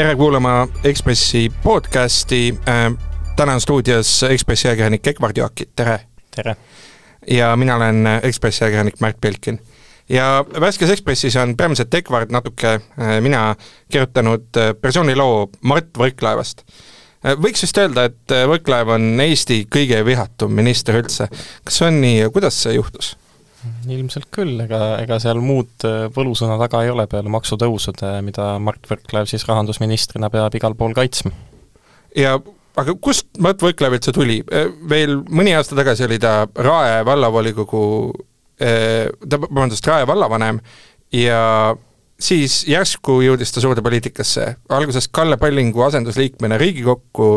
tere kuulama Ekspressi podcasti. täna on stuudios Ekspressi ajakirjanik Egvard Joaki, tere. tere. ja mina olen Ekspressi ajakirjanik Märt Belkin. ja värskes Ekspressis on peamiselt Egvard, natuke mina kirjutanud persooniloo Mart Võrklaevast võiks vist öelda, et Võrklaev on Eesti kõige vihatum minister üldse. kas see on nii ja kuidas see juhtus? Ilmselt küll, ega, ega seal muud äh, võlusõna taga ei ole peale maksutõusude, mida Mart Võrklaev siis rahandusministrina peab igal pool kaitsma. ja aga kust Mart Võrklaev üldse tuli? Äh, veel mõni aasta tagasi oli ta Rae vallavolikogu, äh, ta, vabandust, Rae vallavanem ja siis järsku jõudis ta suurde poliitikasse, alguses Kalle Pallingu asendusliikmena Riigikokku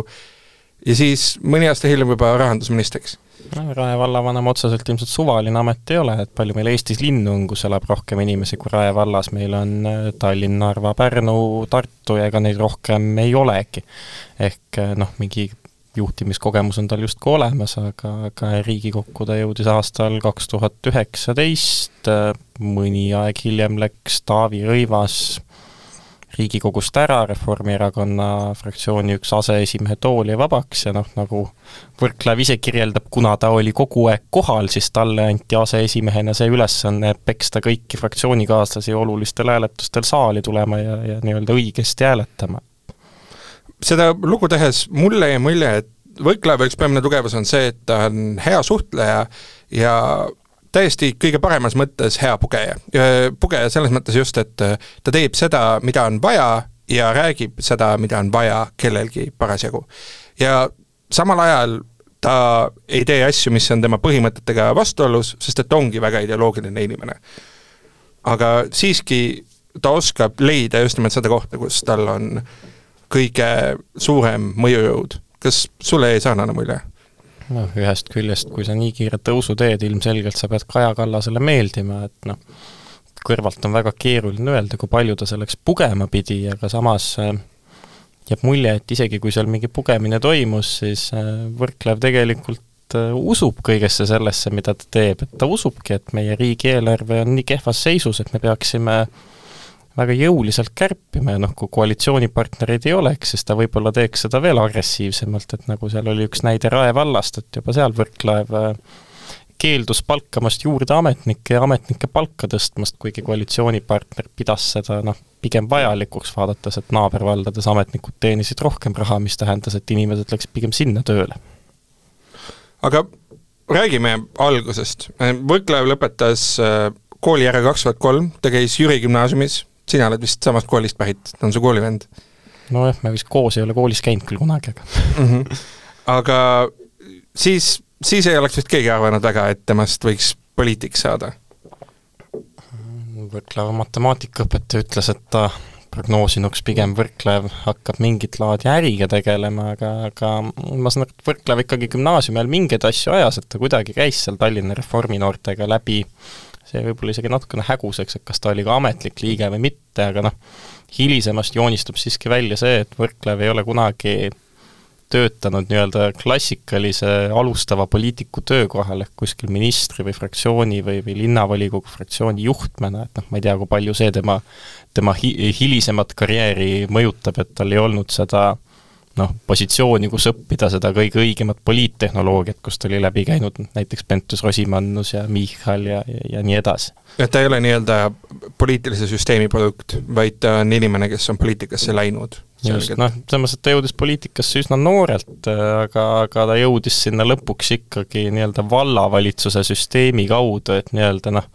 ja siis mõni aasta hiljem juba rahandusministriks no Rae vallavanem otseselt ilmselt suvaline amet ei ole, et palju meil Eestis linnu on, kus elab rohkem inimesi kui Rae vallas, meil on äh, Tallinn, Narva, Pärnu, Tartu ja ega neid rohkem ei olegi. ehk äh, noh, mingi juhtimiskogemus on tal justkui olemas, aga, aga Riigikokku ta jõudis aastal kaks tuhat üheksateist, äh, mõni aeg hiljem läks Taavi Rõivas Riigikogust ära, Reformierakonna fraktsiooni üks aseesimehe tool jäi vabaks ja noh, nagu Võrklaev ise kirjeldab, kuna ta oli kogu aeg kohal, siis talle anti aseesimehena see ülesanne peksta kõiki fraktsioonikaaslasi olulistel hääletustel saali tulema ja, ja nii-öelda õigesti hääletama. seda lugu tehes mulle jäi mulje, et Võrklaeva üks peamine tugevus on see, et ta on hea suhtleja ja täiesti kõige paremas mõttes hea pugeja. pugeja selles mõttes just, et äh, ta teeb seda, mida on vaja ja räägib seda, mida on vaja kellelgi parasjagu. ja samal ajal ta ei tee asju, mis on tema põhimõtetega vastuolus, sest et ta ongi väga ideoloogiline inimene. aga siiski ta oskab leida just nimelt seda kohta, kus tal on kõige suurem mõjujõud. kas sulle jäi sarnane mulje? Noh, ühest küljest, kui sa nii kiire tõusu teed, ilmselgelt sa pead Kaja Kallasele meeldima, et noh, kõrvalt on väga keeruline öelda, kui palju ta selleks pugema pidi, aga samas äh, jääb mulje, et isegi kui seal mingi pugemine toimus, siis äh, Võrklaev tegelikult äh, usub kõigesse sellesse, mida ta teeb, et ta usubki, et meie riigieelarve on nii kehvas seisus, et me peaksime äh, väga jõuliselt kärpima ja noh, kui koalitsioonipartnereid ei oleks, siis ta võib-olla teeks seda veel agressiivsemalt, et nagu seal oli üks näide Rae vallast, et juba seal Võrklaev äh, keeldus palkamast juurde ametnikke ja ametnike palka tõstmast, kuigi koalitsioonipartner pidas seda noh, pigem vajalikuks, vaadates, et naabervaldades ametnikud teenisid rohkem raha, mis tähendas, et inimesed läksid pigem sinna tööle. aga räägime algusest, Võrklaev lõpetas äh, koolijärje kaks tuhat kolm, ta käis Jüri gümnaasiumis, sina oled vist samast koolist pärit, ta on su koolivend? nojah, me vist koos ei ole koolis käinud küll kunagi, aga mm. -hmm. aga siis, siis ei oleks vist keegi arvanud väga, et temast võiks poliitik saada? Võrklaeva matemaatikaõpetaja ütles, et ta prognoosinuks pigem Võrklaev hakkab mingit laadi äriga tegelema, aga, aga ma saan aru, et Võrklaev ikkagi gümnaasiumi ajal mingeid asju ajas, et ta kuidagi käis seal Tallinna Reformi noortega läbi see võib-olla isegi natukene häguseks, et kas ta oli ka ametlik liige või mitte, aga noh, hilisemast joonistub siiski välja see, et Võrklaev ei ole kunagi töötanud nii-öelda klassikalise alustava poliitiku töökohal ehk kuskil ministri või fraktsiooni või, või linnavolikogu fraktsiooni juhtmena, et noh, ma ei tea, kui palju see tema, tema hi-, hilisemat karjääri mõjutab, et tal ei olnud seda äh, noh, positsiooni, kus õppida seda kõige õigemat poliittehnoloogiat, kust oli läbi käinud näiteks Pentus-Rosimannus ja Michal ja, ja, ja nii edasi. et ta ei ole nii-öelda poliitilise süsteemi produkt, vaid ta on inimene, kes on poliitikasse läinud? just, noh, mõttes, et ta jõudis poliitikasse üsna noorelt, aga, aga ta jõudis sinna lõpuks ikkagi nii-öelda vallavalitsuse süsteemi kaudu, et nii-öelda noh,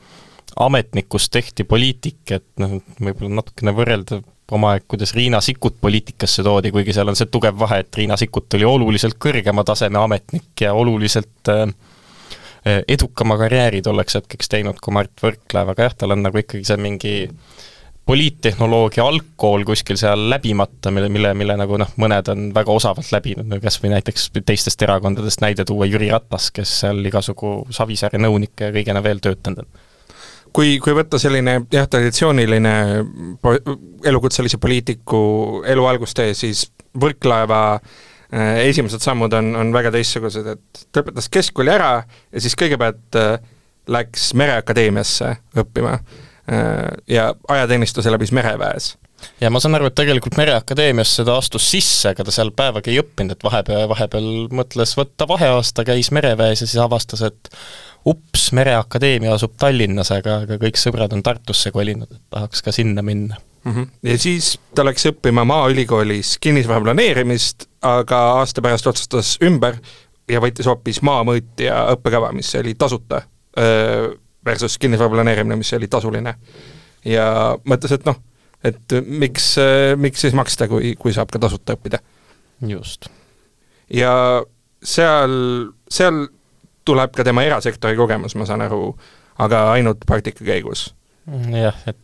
ametnikust tehti poliitik, et noh, võib-olla natukene võrrelda oma aeg, kuidas Riina Sikkut poliitikasse toodi, kuigi seal on see tugev vahe, et Riina Sikkut oli oluliselt kõrgema taseme ametnik ja oluliselt äh, äh, edukama karjääri tolleks hetkeks teinud kui Mart Võrklaev, aga jah, tal on nagu ikkagi see mingi poliittehnoloogia algkool kuskil seal läbimata, mille, mille, mille nagu noh, mõned on väga osavalt läbinud, no kas või näiteks teistest erakondadest näide tuua Jüri Ratas, kes seal igasugu Savisaare nõunike ja kõigena veel töötanud on kui, kui võtta selline jah, traditsiooniline elukutselise poliitiku elu algustee, siis Võrklaeva äh, esimesed sammud on, on väga teistsugused, et ta õpetas keskkooli ära ja siis kõigepealt äh, läks Mereakadeemiasse õppima äh, ja ajateenistuse läbis mereväes. Ja ma saan aru, et tegelikult Mereakadeemias seda astus sisse, aga ta seal päevagi ei õppinud, et vahepeal, vahepeal mõtles võtta vaheaasta, käis mereväes ja siis avastas, et ups, Mereakadeemia asub Tallinnas, aga, aga kõik sõbrad on Tartusse kolinud, et tahaks ka sinna minna mm. -hmm. ja siis ta läks õppima Maaülikoolis kinnisvaraplaneerimist, aga aasta pärast otsustas ümber ja võttis hoopis maamõõtja õppekava, mis oli tasuta, versus kinnisvaraplaneerimine, mis oli tasuline. ja mõtles, et noh, et miks, miks siis maksta, kui, kui saab ka tasuta õppida. just. ja seal, seal tuleb ka tema erasektori kogemus, ma saan aru, aga ainult praktika käigus jah, et,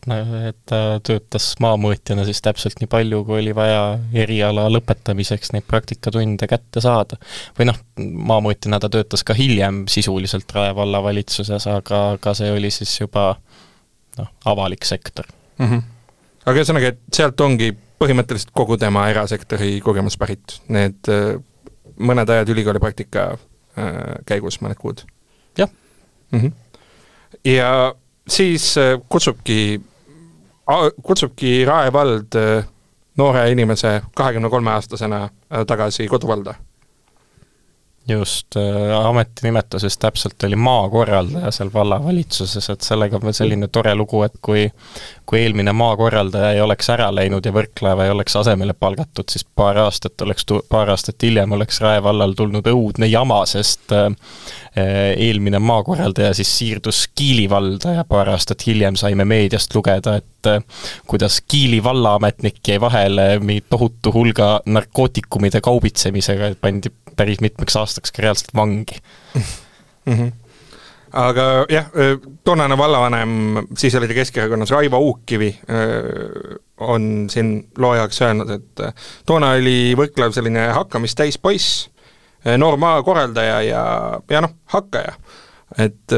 et ta töötas maamõõtjana siis täpselt nii palju, kui oli vaja eriala lõpetamiseks neid praktikatunde kätte saada. või noh, maamõõtjana ta töötas ka hiljem sisuliselt Rae vallavalitsuses, aga, aga see oli siis juba noh, avalik sektor mm. -hmm. aga ühesõnaga, et sealt ongi põhimõtteliselt kogu tema erasektori kogemus pärit, need äh, mõned ajad ülikooli praktika käigus, mõned kuud? jah mm. -hmm. ja siis äh, kutsubki, kutsubki Rae vald äh, noore inimese kahekümne kolme aastasena äh, tagasi koduvalda just äh,, ametinimetuses täpselt oli maakorraldaja seal vallavalitsuses, et sellega on selline tore lugu, et kui kui eelmine maakorraldaja ei oleks ära läinud ja Võrklaeva ei oleks asemele palgatud, siis paar aastat oleks, paar aastat hiljem oleks Rae vallal tulnud õudne jama, sest äh, eelmine maakorraldaja siis siirdus Kiili valda ja paar aastat hiljem saime meediast lugeda, et äh, kuidas Kiili vallaametnik jäi vahele mingi tohutu hulga narkootikumide kaubitsemisega, pandi päris mitmeks aastaks ka reaalselt vangi mm. -hmm aga jah, toonane vallavanem, siis oli ta Keskerakonnas, Raivo Uukkivi, on siin loo jaoks öelnud, et toona oli Võrklaev selline hakkamist täis poiss, noor maakorraldaja ja, ja noh, hakkaja. et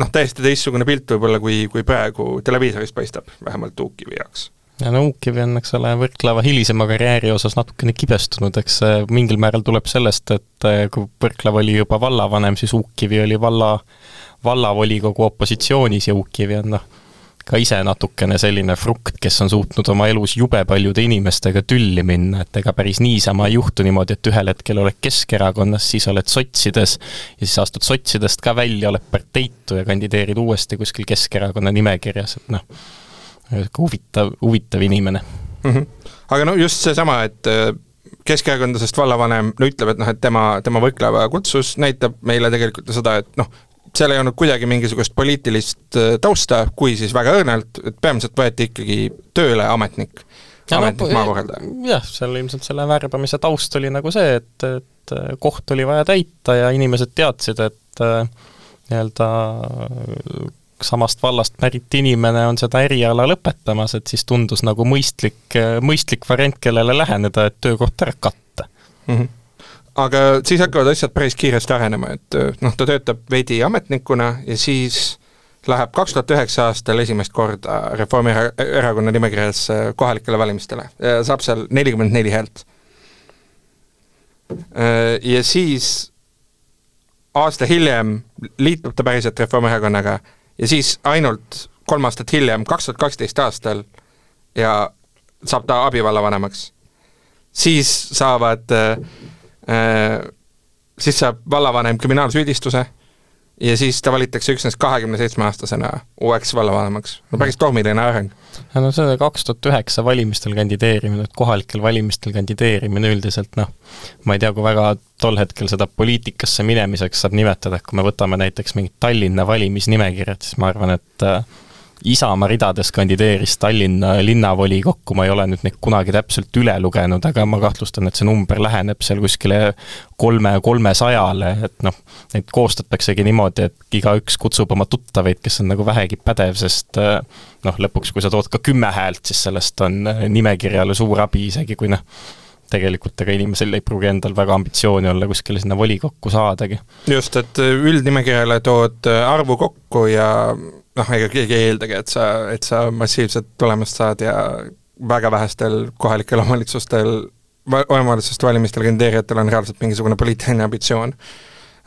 noh, täiesti teistsugune pilt võib-olla, kui, kui praegu televiisorist paistab, vähemalt Uukkivi jaoks ja no Uukkivi on, eks ole, Võrklaeva hilisema karjääri osas natukene kibestunud, eks mingil määral tuleb sellest, et kui Võrklaev oli juba vallavanem, siis Uukkivi oli valla, vallavolikogu opositsioonis ja Uukkivi on noh, ka ise natukene selline frukt, kes on suutnud oma elus jube paljude inimestega tülli minna, et ega päris niisama ei juhtu niimoodi, et ühel hetkel oled Keskerakonnas, siis oled sotsides ja siis astud sotsidest ka välja, oled parteitu ja kandideerid uuesti kuskil Keskerakonna nimekirjas, et noh, huvitav, huvitav inimene mm. -hmm. aga no just seesama, et äh, keskerakondlasest vallavanem no ütleb, et noh, et tema, tema Võrklaeva kutsus näitab meile tegelikult ju seda, et noh, seal ei olnud kuidagi mingisugust poliitilist äh, tausta, kui siis väga õrnalt, et peamiselt võeti ikkagi tööle ametnik, ametnik no, maakorraldaja. jah, seal ilmselt selle värbamise taust oli nagu see, et, et koht oli vaja täita ja inimesed teadsid, et äh, nii-öelda samast vallast pärit inimene on seda eriala lõpetamas, et siis tundus nagu mõistlik, mõistlik variant, kellele läheneda, et töökoht ära katta mm. -hmm aga siis hakkavad asjad päris kiiresti arenema, et noh, ta töötab veidi ametnikuna ja siis läheb kaks tuhat üheksa aastal esimest korda Reformierakonna nimekirjas kohalikele valimistele, saab seal nelikümmend neli häält. Ja siis aasta hiljem liitub ta päriselt Reformierakonnaga ja siis ainult kolm aastat hiljem, kaks tuhat kaksteist aastal ja saab ta abivallavanemaks. siis saavad äh, äh, siis saab vallavanem kriminaalsüüdistuse ja siis ta valitakse üksnes kahekümne seitsme aastasena uueks vallavanemaks. no päris tormiline areng. no see kaks tuhat üheksa valimistel kandideerimine, et kohalikel valimistel kandideerimine üldiselt noh, ma ei tea, kui väga tol hetkel seda poliitikasse minemiseks saab nimetada, et kui me võtame näiteks mingit Tallinna valimisnimekirjad, siis ma arvan, et äh, Isamaa ridades kandideeris Tallinna linnavolikokku, ma ei ole nüüd neid kunagi täpselt üle lugenud, aga ma kahtlustan, et see number läheneb seal kuskile kolme, kolmesajale, et noh, neid koostataksegi niimoodi, et igaüks kutsub oma tuttavaid, kes on nagu vähegi pädev, sest noh, lõpuks, kui sa tood ka kümme häält, siis sellest on nimekirjale suur abi, isegi kui noh, tegelikult ega inimesel ei pruugi endal väga ambitsiooni olla kuskile sinna volikokku saadagi. just, et üldnimekirjale tood arvu kokku ja noh, ega keegi ei eeldagi, et sa, et sa massiivset tulemust saad ja väga vähestel kohalikel omavalitsustel, omavalitsuste valimistel kandideerijatel on reaalselt mingisugune poliitiline ambitsioon,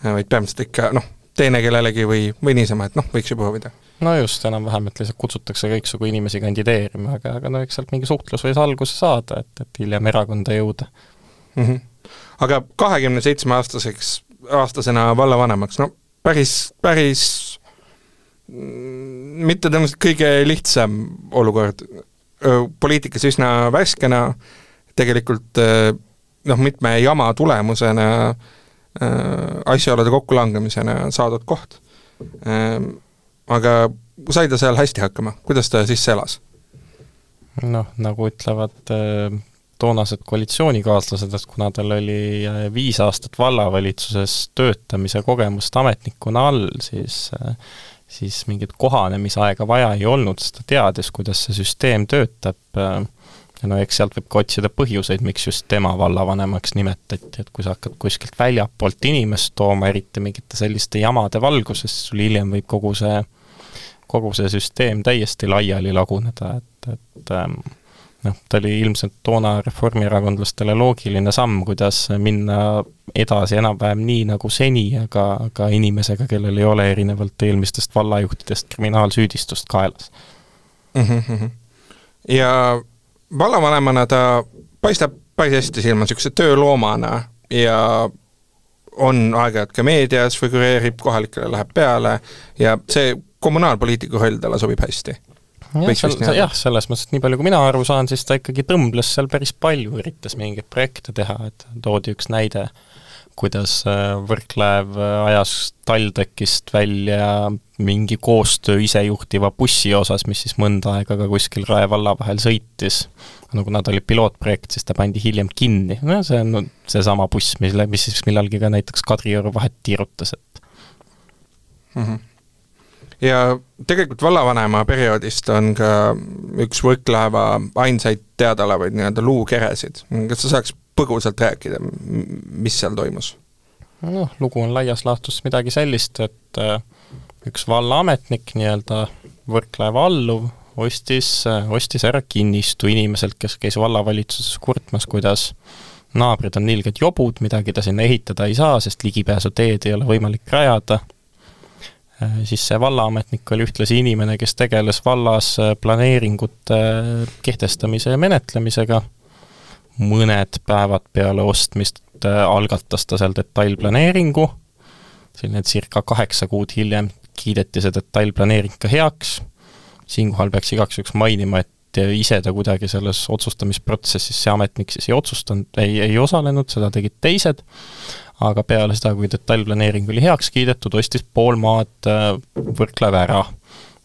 vaid peamiselt ikka noh, teine kellelegi või, või niisama, et noh, võiks ju proovida no just, enam-vähem, et lihtsalt kutsutakse kõiksugu inimesi kandideerima, aga, aga no eks sealt mingi suhtlus võis alguse saada, et, et hiljem erakonda jõuda mm. -hmm. aga kahekümne seitsme aastaseks, aastasena vallavanemaks, no päris, päris mitte tõenäoliselt kõige lihtsam olukord, poliitikas üsna värskena, tegelikult noh, mitme jama tulemusena, asjaolude kokkulangemisena saadud koht. Aga sai ta seal hästi hakkama, kuidas ta sisse elas? noh, nagu ütlevad toonased koalitsioonikaaslased, et kuna tal oli viis aastat vallavalitsuses töötamise kogemust ametnikuna all, siis siis mingit kohanemisaega vaja ei olnud, sest ta teadis, kuidas see süsteem töötab ja no eks sealt võib ka otsida põhjuseid, miks just tema vallavanemaks nimetati, et kui sa hakkad kuskilt väljapoolt inimest tooma, eriti mingite selliste jamade valguses, sul hiljem võib kogu see kogu see süsteem täiesti laiali laguneda, et, et ähm, noh, ta oli ilmselt toona reformierakondlastele loogiline samm, kuidas minna edasi enam-vähem nii, nagu seni, aga, aga inimesega, kellel ei ole erinevalt eelmistest vallajuhtidest kriminaalsüüdistust kaelas mm. -hmm. ja vallavanemana ta paistab päris hästi silma niisuguse tööloomana ja on aeg-ajalt ka meedias, figureerib, kohalikele läheb peale ja see kommunaalpoliitiku roll talle sobib hästi. Jah, seal, jah, selles mõttes, et nii palju, kui mina aru saan, siis ta ikkagi tõmbles seal päris palju, üritas mingeid projekte teha, et toodi üks näide, kuidas äh, Võrklaev äh, ajas TalTechist välja mingi koostöö isejuhtiva bussi osas, mis siis mõnda aega ka kuskil Rae valla vahel sõitis. no kuna ta oli pilootprojekt, siis ta pandi hiljem kinni, no see on no, seesama buss, mille, mis siis millalgi ka näiteks Kadrioru vahet tiirutas, et mm. -hmm ja tegelikult vallavanema perioodist on ka üks Võrklaeva ainsaid teadaolevaid nii-öelda luukeresid. kas sa saaks põgusalt rääkida, mis seal toimus? noh, lugu on laias laastus midagi sellist, et äh, üks vallaametnik nii-öelda Võrklaeva alluv ostis, äh, ostis ära kinnistu inimeselt, kes käis vallavalitsuses kurtmas, kuidas naabrid on ilged jobud, midagi ta sinna ehitada ei saa, sest ligipääsuteed ei ole võimalik rajada siis see vallaametnik oli ühtlasi inimene, kes tegeles vallas äh, planeeringute äh, kehtestamise ja menetlemisega, mõned päevad peale ostmist algatas ta seal detailplaneeringu, selline circa kaheksa kuud hiljem kiideti see detailplaneering ka heaks, siinkohal peaks igaks juhuks mainima, et ise ta kuidagi selles otsustamisprotsessis, see ametnik siis ei otsustanud, ei, ei osalenud, seda tegid teised, aga peale seda, kui detailplaneering oli heaks kiidetud, ostis pool maad äh, Võrklaev ära.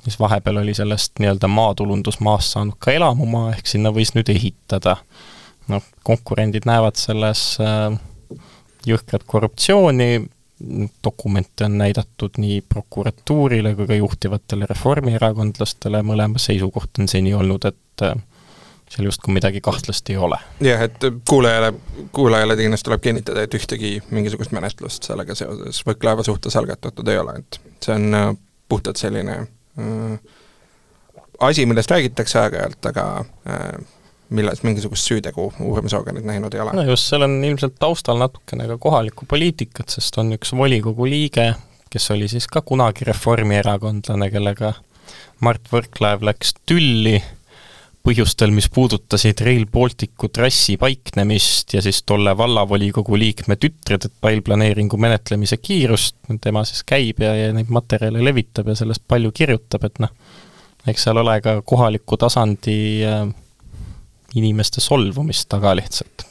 siis vahepeal oli sellest nii-öelda maatulundusmaast saanud ka elamumaa, ehk sinna võis nüüd ehitada. noh, konkurendid näevad selles äh, jõhkrat korruptsiooni, dokumente on näidatud nii prokuratuurile kui ka juhtivatele reformierakondlastele, mõlema seisukoht on seni olnud, et äh, seal justkui midagi kahtlast ei ole. jah, et kuulajale, kuulajale kindlasti tuleb kinnitada, et ühtegi mingisugust menetlust sellega seoses Võrklaeva suhtes algatatud ei ole, et see on äh, puhtalt selline äh, asi, millest räägitakse aeg-ajalt, aga äh, milles mingisugust süütegu uurimisorganid näinud ei ole. no just, seal on ilmselt taustal natukene ka kohalikku poliitikat, sest on üks volikogu liige, kes oli siis ka kunagi reformierakondlane, kellega Mart Võrklaev läks tülli põhjustel, mis puudutasid Rail Balticu trassi paiknemist ja siis tolle vallavolikogu liikme tütre detailplaneeringu menetlemise kiirust, tema siis käib ja, ja neid materjale levitab ja sellest palju kirjutab, et noh, eks seal ole ka kohaliku tasandi äh, inimeste solvumist taga lihtsalt.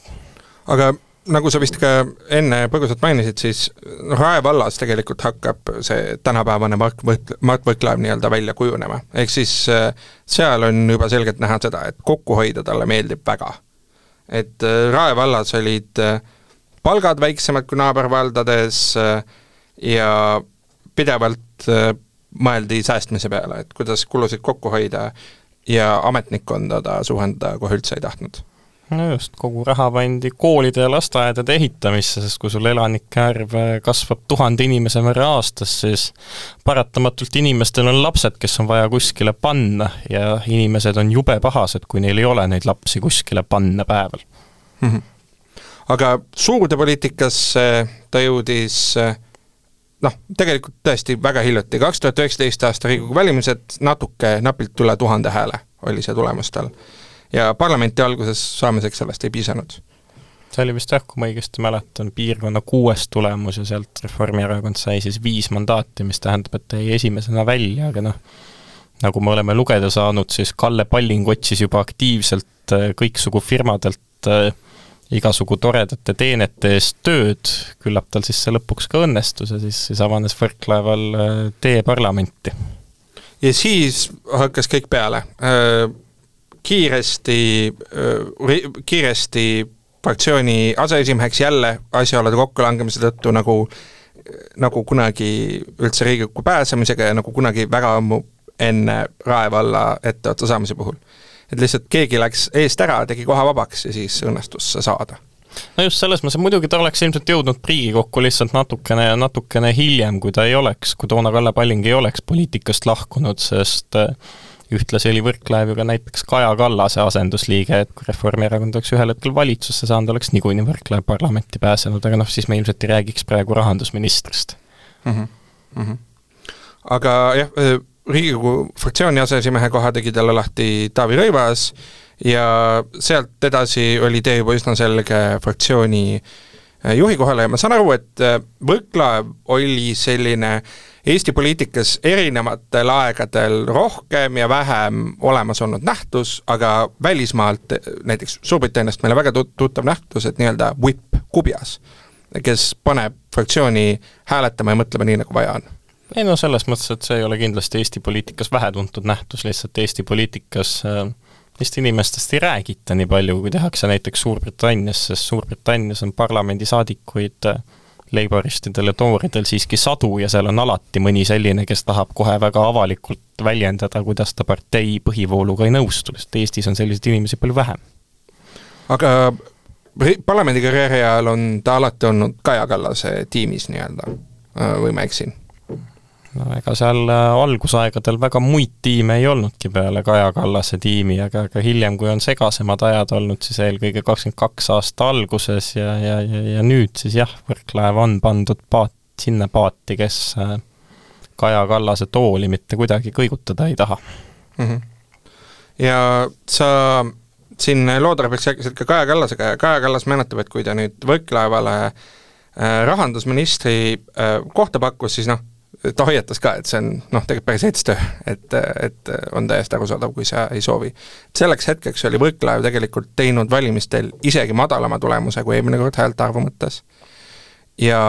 aga nagu sa vist ka enne põgusalt mainisid, siis noh, Rae vallas tegelikult hakkab see tänapäevane Mart Võt-, Mart Võrklaev nii-öelda välja kujunema. ehk siis äh, seal on juba selgelt näha seda, et kokku hoida talle meeldib väga. et äh, Rae vallas olid äh, palgad väiksemad kui naabervaldades ja pidevalt mõeldi säästmise peale, et kuidas kulusid kokku hoida ja ametnikkonda ta suhendada kohe üldse ei tahtnud no just, kogu raha pandi koolide ja lasteaedade ehitamisse, sest kui sul elanike arv äh, kasvab tuhande inimese võrra aastas, siis paratamatult inimestel on lapsed, kes on vaja kuskile panna ja inimesed on jube pahased, kui neil ei ole neid lapsi kuskile panna päeval mm. -hmm. aga suurde poliitikasse ta jõudis äh, noh, tegelikult tõesti väga hiljuti, kaks tuhat üheksateist aasta Riigikogu valimised, natuke napilt üle tuhande hääle oli see tulemus tal. ja parlamenti alguses saamiseks sellest ei piisanud see oli vist jah, kui ma õigesti mäletan, piirkonna kuues tulemus ja sealt Reformierakond sai siis viis mandaati, mis tähendab, et jäi esimesena välja, aga noh, nagu me oleme lugeda saanud, siis Kalle Palling otsis juba aktiivselt äh, kõiksugu firmadelt äh, igasugu toredate teenete eest tööd, küllap tal siis see lõpuks ka õnnestus ja siis, siis avanes Võrklaeval äh, tee parlamenti. ja siis hakkas kõik peale. Kiiresti, kiiresti fraktsiooni aseesimeheks jälle asjaolude kokkulangemise tõttu, nagu nagu kunagi üldse Riigikokku pääsemisega ja nagu kunagi väga ammu enne Rae valla etteotsa saamise puhul. Et lihtsalt keegi läks eest ära, tegi koha vabaks ja siis õnnestus see saada no just selles mõttes, muidugi ta oleks ilmselt jõudnud Riigikokku lihtsalt natukene, natukene hiljem, kui ta ei oleks, kui toona Kalle Palling ei oleks poliitikast lahkunud, sest äh, ühtlasi oli Võrklaev ju ka näiteks Kaja Kallase asendusliige, et kui Reformierakond oleks ühel hetkel valitsusse saanud, oleks niikuinii Võrklaev parlamenti pääsenud, aga noh, siis me ilmselt ei räägiks praegu rahandusministrist mm. -hmm. Mm -hmm. aga jah, Riigikogu fraktsiooni aseesimehe koha tegi talle lahti Taavi Rõivas ja sealt edasi oli tee juba üsna selge fraktsiooni juhi kohale ja ma saan aru, et Võrklaev oli selline äh, Eesti poliitikas erinevatel aegadel rohkem ja vähem olemas olnud nähtus, aga välismaalt, näiteks Suurbritanniast meile väga tut-, tuttav nähtus, et nii-öelda whip kubjas, kes paneb fraktsiooni hääletama ja mõtlema nii, nagu vaja on ei no selles mõttes, et see ei ole kindlasti Eesti poliitikas vähetuntud nähtus, lihtsalt Eesti poliitikas äh, Eesti inimestest ei räägita nii palju, kui tehakse näiteks Suurbritannias, sest Suurbritannias on parlamendisaadikuid äh, leiboristidel ja tooridel siiski sadu ja seal on alati mõni selline, kes tahab kohe väga avalikult väljendada, kuidas ta partei põhivooluga ei nõustu, sest Eestis on selliseid inimesi palju vähem. aga parlamendikarjääri ajal on ta alati olnud Kaja Kallase tiimis nii-öelda, või ma eksin? No ega seal äh, algusaegadel väga muid tiime ei olnudki peale Kaja Kallase tiimi, aga, aga hiljem, kui on segasemad ajad olnud, siis eelkõige kakskümmend kaks aasta alguses ja, ja, ja, ja nüüd siis jah, Võrklaev on pandud paat, sinna paati, kes äh, Kaja Kallase tooli mitte kuidagi kõigutada ei taha mm. -hmm. ja sa siin Loodarveks rääkisid ka Kaja Kallasega ja Kaja Kallas meenutab, et kui ta nüüd Võrklaevale äh, rahandusministri kohta pakkus, siis noh, ta hoiatas ka, et see on noh, tegelikult päris eetistöö, et, et on täiesti arusaadav, kui sa ei soovi. selleks hetkeks oli Võrklaev tegelikult teinud valimistel isegi madalama tulemuse kui eelmine kord häälte arvu mõttes. ja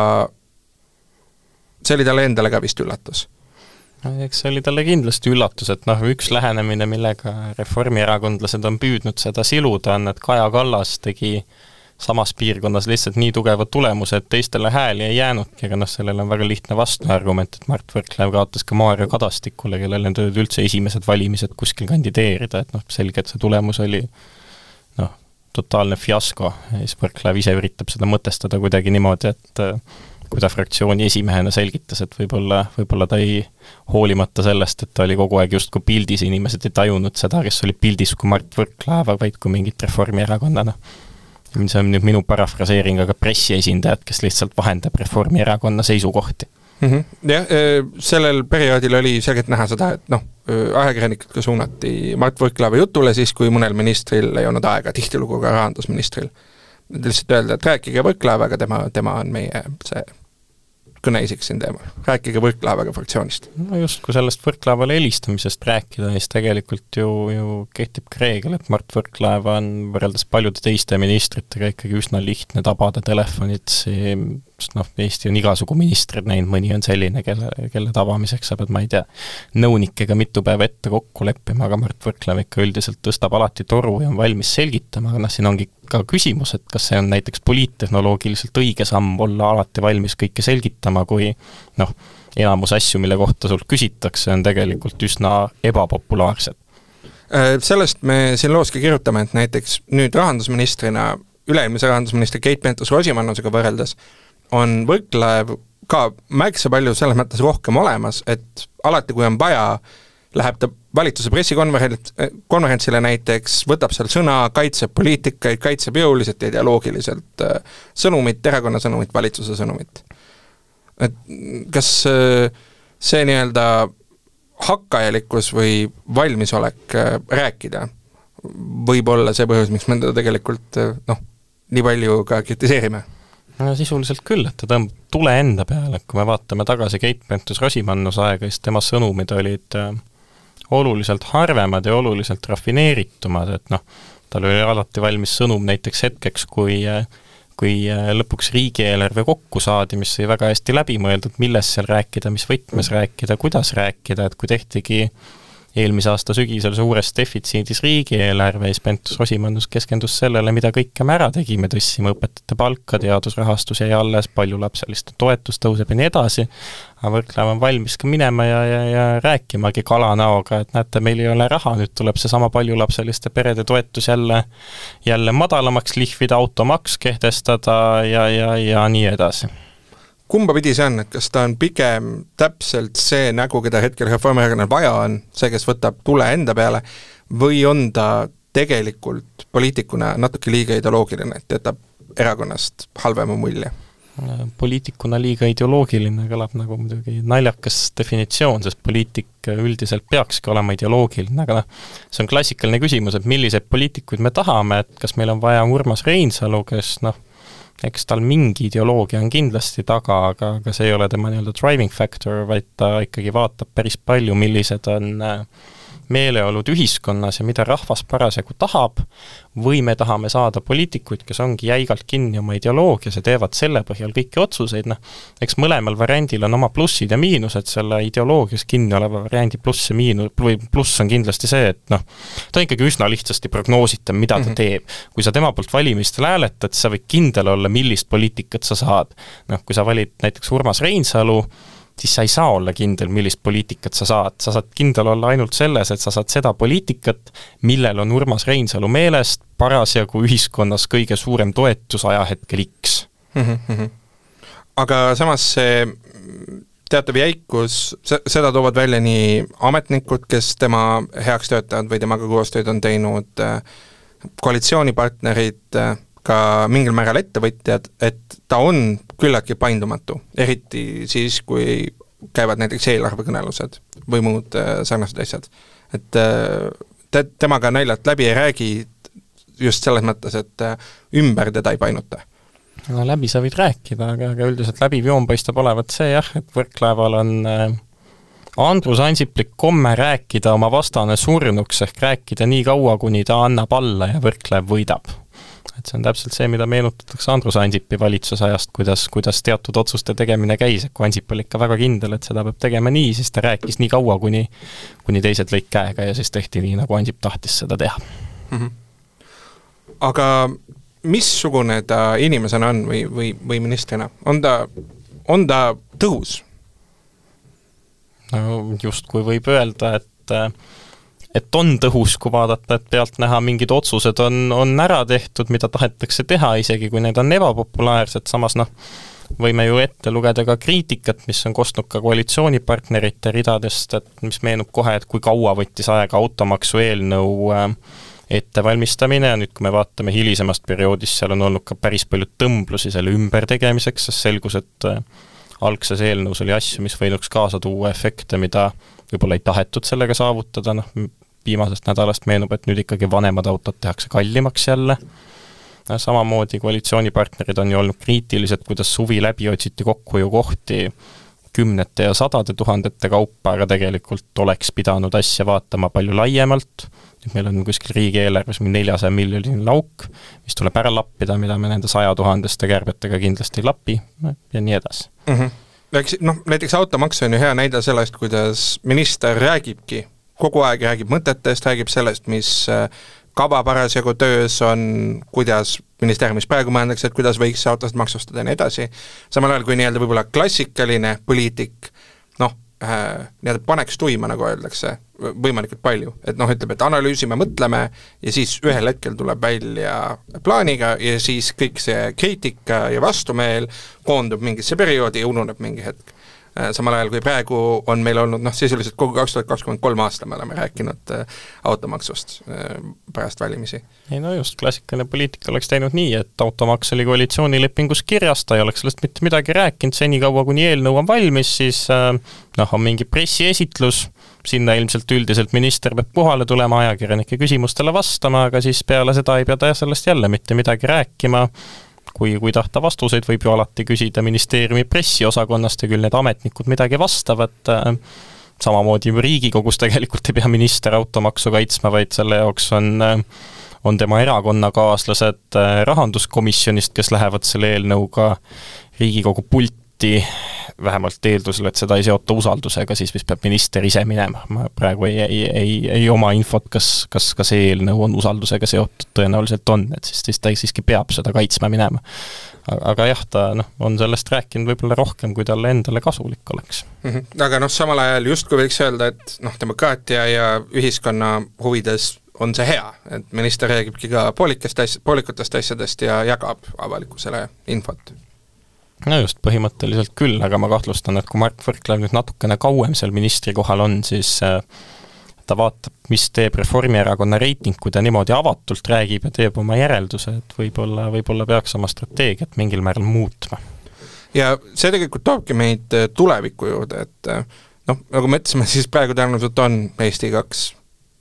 see oli talle endale ka vist üllatus no eks see oli talle kindlasti üllatus, et noh, üks lähenemine, millega reformierakondlased on püüdnud seda siluda, on, et Kaja Kallas tegi äh, samas piirkonnas lihtsalt nii tugevad tulemused, teistele hääli ei jäänudki, aga noh, sellele on väga lihtne vastuargument, et Mart Võrklaev kaotas ka Maarja Kadastikule, kellel need olid üldse esimesed valimised kuskil kandideerida, et noh, selge, et see tulemus oli noh, totaalne fiasko. Ja siis Võrklaev ise üritab seda mõtestada kuidagi niimoodi, et kui ta fraktsiooni esimehena selgitas, et võib-olla, võib-olla ta ei, hoolimata sellest, et ta oli kogu aeg justkui pildis, inimesed ei tajunud seda, kes oli pildis kui Mart Võrklaeva, vaid kui mingit Reformierakonnana see on nüüd minu parafraseering, aga pressiesindajad, kes lihtsalt vahendab Reformierakonna seisukohti mm. -hmm. jah, äh, sellel perioodil oli selgelt näha seda, et noh, äh, ajakirjanikud ka suunati Mart Võrklaeva jutule siis, kui mõnel ministril ei olnud aega, tihtilugu ka rahandusministril. lihtsalt öelda, et rääkige Võrklaevaga, tema, tema on meie see kõneisik siin teemal, rääkige Võrklaevaga fraktsioonist. no just, kui sellest Võrklaevale helistamisest rääkida, siis tegelikult ju, ju kehtib ka reegel, et Mart Võrklaeva on võrreldes paljude teiste ministritega ikkagi üsna lihtne tabada telefonit, sest noh, Eesti on igasugu ministreid näinud, mõni on selline, kelle, kelle tabamiseks sa pead, ma ei tea, nõunikega mitu päeva ette kokku leppima, aga Mart Võrklaev ikka üldiselt tõstab alati toru ja on valmis selgitama, aga noh, siin ongi ka küsimus, et kas see on näiteks poliittehnoloogiliselt õige samm olla alati valmis kõike selgitama, kui noh, enamus asju, mille kohta sult küsitakse, on tegelikult üsna ebapopulaarsed. Äh, sellest me siin loos ka kirjutame, et näiteks nüüd rahandusministrina, üle-eelmise rahandusministri Keit Pentus-Rosimannusega võrreldes, on Võrklaev ka märksa palju selles mõttes rohkem olemas, et alati, kui on vaja, läheb ta valitsuse pressikonverents, konverentsile näiteks, võtab seal sõna, kaitseb poliitikaid, kaitseb jõuliselt ja ideoloogiliselt äh, sõnumit, erakonna sõnumit, valitsuse sõnumit. et kas äh, see nii-öelda hakkajalikkus või valmisolek äh, rääkida võib olla see põhjus, miks me teda tegelikult noh, nii palju ka kritiseerime? no sisuliselt küll, et ta tõmbab tule enda peale, kui me vaatame tagasi Keit Pentus-Rosimannuse aega, siis tema sõnumid olid äh, oluliselt harvemad ja oluliselt rafineeritumad, et noh, tal oli alati valmis sõnum näiteks hetkeks, kui äh, kui äh, lõpuks riigieelarve kokku saadi, mis sai väga hästi läbi mõeldud, millest seal rääkida, mis võtmes rääkida, kuidas rääkida, et kui tehtigi eelmise aasta sügisel suures defitsiidis riigieelarve, siis Pentus-Rosimannus keskendus sellele, mida kõike me ära tegime, tõstsime õpetajate palka, teadusrahastus jäi alles, paljulapseliste toetus tõuseb ja nii edasi, aga Võrklaev on valmis ka minema ja, ja, ja rääkimagi kalanäoga, et näete, meil ei ole raha, nüüd tuleb seesama paljulapseliste perede toetus jälle, jälle madalamaks lihvida, automaks kehtestada ja, ja, ja nii edasi kumba pidi see on, et kas ta on pigem täpselt see nägu, keda hetkel Reformierakonnal vaja on, see, kes võtab tule enda peale, või on ta tegelikult poliitikuna natuke liiga ideoloogiline, et jätab erakonnast halvema mulje? poliitikuna liiga ideoloogiline kõlab nagu muidugi naljakas definitsioon, sest poliitik üldiselt peakski olema ideoloogiline, aga noh, see on klassikaline küsimus, et milliseid poliitikuid me tahame, et kas meil on vaja Urmas Reinsalu, kes noh, eks tal mingi ideoloogia on kindlasti taga, aga, aga see ei ole tema nii-öelda driving factor, vaid ta ikkagi vaatab päris palju, millised on äh, meeleolud ühiskonnas ja mida rahvas parasjagu tahab, või me tahame saada poliitikuid, kes ongi jäigalt kinni oma ideoloogias ja teevad selle põhjal kõiki otsuseid, noh, eks mõlemal variandil on oma plussid ja miinused, selle ideoloogias kinni oleva variandi pluss ja miinus, või pluss on kindlasti see, et noh, ta on ikkagi üsna lihtsasti prognoositav, mida ta mm -hmm. teeb. kui sa tema poolt valimistel hääletad, sa võid kindel olla, millist poliitikat sa saad. noh, kui sa valid näiteks Urmas Reinsalu, siis sa ei saa olla kindel, millist poliitikat sa saad, sa saad kindel olla ainult selles, et sa saad seda poliitikat, millel on Urmas Reinsalu meelest parasjagu ühiskonnas kõige suurem toetus ajahetkel X mm. -hmm. aga samas see teatav jäikus, seda toovad välja nii ametnikud, kes tema heaks töötavad või temaga koostööd on teinud, koalitsioonipartnerid, ka mingil määral ettevõtjad, et ta on küllaltki paindumatu, eriti siis, kui käivad näiteks eelarvekõnelused või muud äh, sarnased asjad. et äh, te, temaga naljalt läbi ei räägi just selles mõttes, et äh, ümber teda ei painuta no läbi sa võid rääkida, aga, aga üldiselt läbiv joon paistab olevat see jah, et Võrklaeval on äh, Andrus Ansiplik komme rääkida oma vastane surnuks, ehk rääkida nii kaua, kuni ta annab alla ja Võrklaev võidab et see on täpselt see, mida meenutatakse Andrus Ansipi valitsuse ajast, kuidas, kuidas teatud otsuste tegemine käis, et kui Ansip oli ikka väga kindel, et seda peab tegema nii, siis ta rääkis nii kaua, kuni kuni teised lõid käega ja siis tehti nii, nagu Ansip tahtis seda teha mm. -hmm. aga missugune ta inimesena on või, või, või ministrina, on ta, on ta tõhus? no justkui võib öelda, et et on tõhus, kui vaadata, et pealtnäha mingid otsused on, on ära tehtud, mida tahetakse teha, isegi kui need on ebapopulaarsed, samas noh, võime ju ette lugeda ka kriitikat, mis on kostnud ka koalitsioonipartnerite ridadest, et mis meenub kohe, et kui kaua võttis aega automaksu eelnõu äh, ettevalmistamine ja nüüd, kui me vaatame hilisemast perioodist, seal on olnud ka päris palju tõmblusi selle ümbertegemiseks, sest selgus, et äh, algses eelnõus oli asju, mis võinuks kaasa tuua efekte, mida võib-olla ei tahetud sellega saavutada, noh, viimasest nädalast meenub, et nüüd ikkagi vanemad autod tehakse kallimaks jälle, samamoodi koalitsioonipartnerid on ju olnud kriitilised, kuidas suvi läbi otsiti kokkuhoiukohti kümnete ja sadade tuhandete kaupa, aga tegelikult oleks pidanud asja vaatama palju laiemalt, nüüd meil on kuskil riigieelarves mingi neljasaja miljoniline auk, mis tuleb ära lappida, mida me nende sajatuhandeste kärbetega kindlasti ei lapi ja nii edasi. Mm. -hmm eks noh, näiteks automaks on ju hea näide sellest, kuidas minister räägibki kogu aeg räägib mõtetest, räägib sellest, mis äh, kava parasjagu töös on, kuidas ministeeriumis praegu mõeldakse, et kuidas võiks autosid maksustada ja nii edasi, samal ajal kui nii-öelda võib-olla klassikaline poliitik noh nii-öelda paneks tuima, nagu öeldakse, võimalikult palju, et noh, ütleb, et analüüsime, mõtleme ja siis ühel hetkel tuleb välja plaaniga ja siis kõik see kriitika ja vastumeel koondub mingisse perioodi ja ununeb mingi hetk. Äh, samal ajal kui praegu on meil olnud noh, sisuliselt kogu kaks tuhat kakskümmend kolm aasta me oleme rääkinud äh, automaksust äh, pärast valimisi. ei no just, klassikaline poliitika oleks teinud nii, et automaks oli koalitsioonilepingus kirjas, ta ei oleks sellest mitte midagi rääkinud, senikaua kuni eelnõu on valmis, siis noh, on mingi pressiesitlus, sinna ilmselt üldiselt minister peab kohale tulema, ajakirjanike küsimustele vastama, aga siis peale seda ei pea ta sellest jälle mitte midagi rääkima, kui, kui tahta vastuseid, võib ju alati küsida ministeeriumi pressiosakonnast ja küll need ametnikud midagi vastavad, äh, samamoodi Riigikogus tegelikult ei pea minister automaksu kaitsma, vaid selle jaoks on äh, on tema erakonnakaaslased äh, rahanduskomisjonist, kes lähevad selle eelnõuga Riigikogu pulti lahti, vähemalt eeldusel, et seda ei seota usaldusega, siis vist peab minister ise minema. ma praegu ei, ei, ei, ei oma infot, kas, kas ka see eelnõu on usaldusega seotud, tõenäoliselt on, et siis, siis ta siiski peab seda kaitsma minema. aga jah, ta noh, on sellest rääkinud võib-olla rohkem, kui talle endale kasulik oleks mm. -hmm. aga noh, samal ajal justkui võiks öelda, et noh, demokraatia ja ühiskonna huvides on see hea, et minister räägibki ka poolikest asj-, poolikutest asjadest ja jagab avalikkusele infot no just, põhimõtteliselt küll, aga ma kahtlustan, et kui Mart Võrklaev nüüd natukene kauem seal ministri kohal on, siis äh, ta vaatab, mis teeb Reformierakonna reiting, kui ta niimoodi avatult räägib ja teeb oma järelduse, et võib-olla, võib-olla peaks oma strateegiat mingil määral muutma. ja see tegelikult toobki meid äh, tuleviku juurde, et äh, noh, nagu me ütlesime, siis praegu tõenäoliselt on Eesti kaks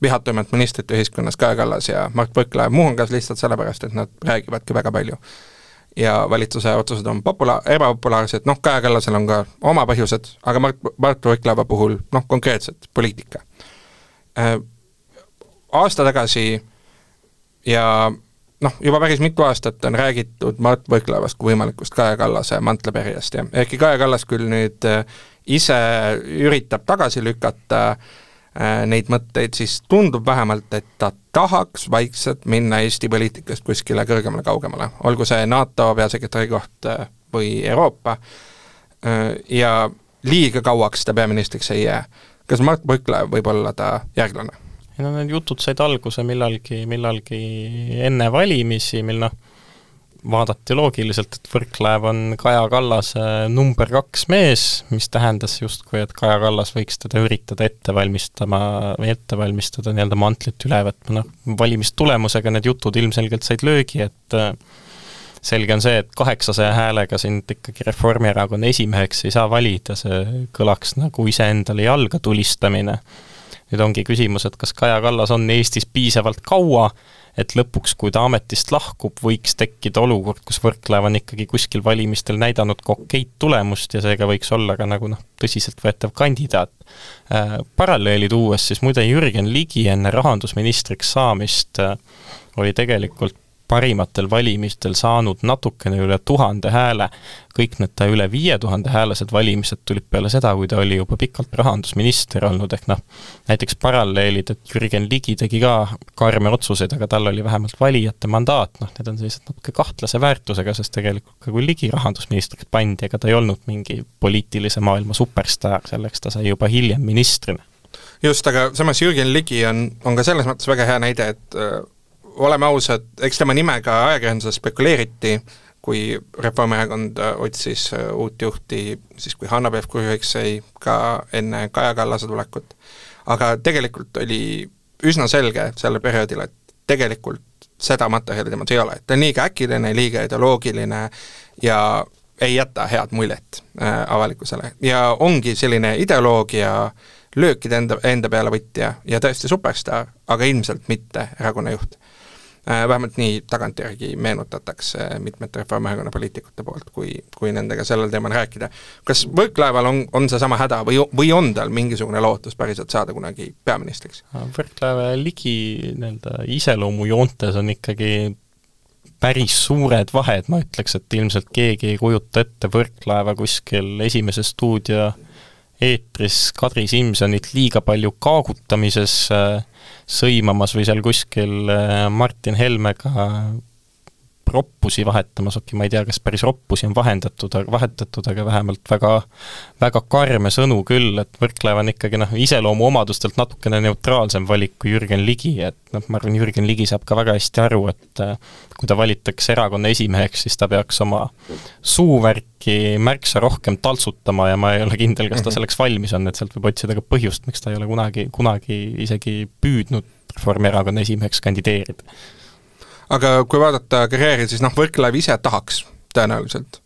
vihatuimat ministrit ühiskonnas, Kaja Kallas ja Mart Võrklaev, muuhulgas lihtsalt sellepärast, et nad räägivadki väga palju ja valitsuse otsused on popula-, ebapopulaarsed, noh, Kaja Kallasel on ka oma põhjused, aga Mart, Mart Võrklaeva puhul noh, konkreetselt poliitika äh,. Aasta tagasi ja noh, juba päris mitu aastat on räägitud Mart Võrklaevast kui võimalikust Kaja Kallase mantlepärijast ja ehkki Kaja Kallas küll nüüd äh, ise üritab tagasi lükata Äh, neid mõtteid, siis tundub vähemalt, et ta tahaks vaikselt minna Eesti poliitikast kuskile kõrgemale, kaugemale, olgu see NATO peasekretäri koht äh, või Euroopa, äh, ja liiga kauaks ta peaministriks ei jää. kas Mart Võrklaev võib olla ta järglane? ei no need jutud said alguse millalgi, millalgi enne valimisi, mil noh, vaadati loogiliselt, et Võrklaev on Kaja Kallase number kaks mees, mis tähendas justkui, et Kaja Kallas võiks teda üritada ette valmistama või ette valmistada nii-öelda mantlit üle võtma, noh, valimistulemusega need jutud ilmselgelt said löögi, et äh, selge on see, et kaheksasaja häälega sind ikkagi Reformierakonna esimeheks ei saa valida, see kõlaks nagu iseendale jalga tulistamine. nüüd ongi küsimus, et kas Kaja Kallas on Eestis piisavalt kaua, et lõpuks, kui ta ametist lahkub, võiks tekkida olukord, kus Võrklaev on ikkagi kuskil valimistel näidanud ka okeid tulemust ja seega võiks olla ka nagu noh, tõsiseltvõetav kandidaat äh,. Paralleeli tuues siis muide Jürgen Ligi enne rahandusministriks saamist äh, oli tegelikult parimatel valimistel saanud natukene üle tuhande hääle, kõik need ta üle viie tuhande häälased valimised tulid peale seda, kui ta oli juba pikalt rahandusminister olnud, ehk noh, näiteks paralleelid, et Jürgen Ligi tegi ka karme otsuseid, aga tal oli vähemalt valijate mandaat, noh, need on sellised natuke kahtlase väärtusega, sest tegelikult ka kui Ligi rahandusministriks pandi, ega ta ei olnud mingi poliitilise maailma superstaar, selleks ta sai juba hiljem ministrina. Just, aga samas Jürgen Ligi on, on ka selles mõttes väga hea näide, et oleme ausad, eks tema nimega ajakirjanduses spekuleeriti, kui Reformierakond otsis äh, uut juhti, siis kui Hanno Pevkur juhiks sai ka enne Kaja Kallase tulekut. aga tegelikult oli üsna selge sellel perioodil, et tegelikult seda materjali temas ei ole, ta on liiga äkiline, liiga ideoloogiline ja ei jäta head muljet äh, avalikkusele. Ja ongi selline ideoloogia löökide enda, enda peale võtja ja tõesti superstaar, aga ilmselt mitte erakonna juht. Äh, vähemalt nii tagantjärgi meenutatakse mitmete Reformierakonna poliitikute poolt, kui, kui nendega sellel teemal rääkida. kas Võrklaeval on, on seesama häda või, või on tal mingisugune lootus päriselt saada kunagi peaministriks? Võrklaeva ligi nii-öelda iseloomujoontes on ikkagi päris suured vahed, ma ütleks, et ilmselt keegi ei kujuta ette Võrklaeva kuskil Esimese stuudio eetris Kadri Simsonit liiga palju kaagutamises äh, sõimamas või seal kuskil äh, Martin Helmega roppusi vahetamas, okei, ma ei tea, kas päris roppusi on vahendatud, vahetatud, aga vähemalt väga, väga karme sõnu küll, et Võrklaev on ikkagi noh, iseloomuomadustelt natukene neutraalsem valik kui Jürgen Ligi, et noh, ma arvan, Jürgen Ligi saab ka väga hästi aru, et äh, kui ta valitakse erakonna esimeheks, siis ta peaks oma suuvärki märksa rohkem taltsutama ja ma ei ole kindel, kas ta mhm. selleks valmis on, et sealt võib otsida ka põhjust, miks ta ei ole kunagi, kunagi isegi püüdnud Reformierakonna esimeheks kandideerida aga kui vaadata karjääri, siis noh, Võrklaev ise tahaks tõenäoliselt.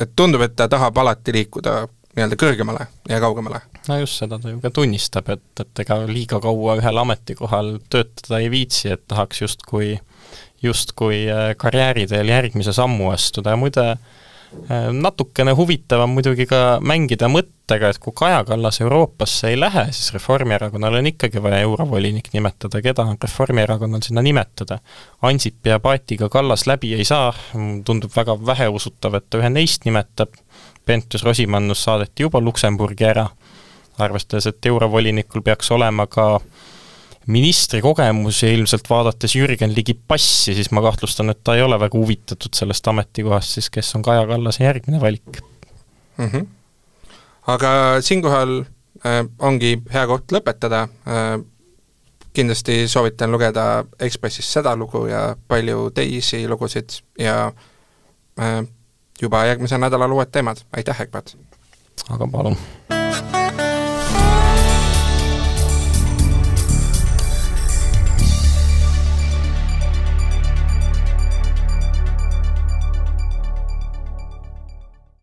et tundub, et ta tahab alati liikuda nii-öelda kõrgemale ja kaugemale. no just, seda ta ju ka tunnistab, et, et ega liiga kaua ühel ametikohal töötada ei viitsi, et tahaks justkui, justkui äh, karjääriteel järgmise sammu astuda ja muide, äh, natukene huvitav on muidugi ka mängida mõttega, et kui Kaja Kallas Euroopasse ei lähe, siis Reformierakonnal on ikkagi vaja eurovolinik nimetada, keda on Reformierakonnal sinna nimetada. Ansip ja Paetiga Kallas läbi ei saa, tundub väga väheusutav, et ta ühe neist nimetab, Pentus-Rosimannus saadeti juba Luksemburgi ära, arvestades, et eurovolinikul peaks olema ka ministri kogemus ja ilmselt vaadates Jürgen Ligi passi, siis ma kahtlustan, et ta ei ole väga huvitatud sellest ametikohast, siis kes on Kaja Kallase järgmine valik mm. -hmm. aga siinkohal äh, ongi hea koht lõpetada äh,, kindlasti soovitan lugeda Ekspressis seda lugu ja palju teisi lugusid ja äh, juba järgmisel nädalal uued teemad, aitäh, Egbert! aga palun!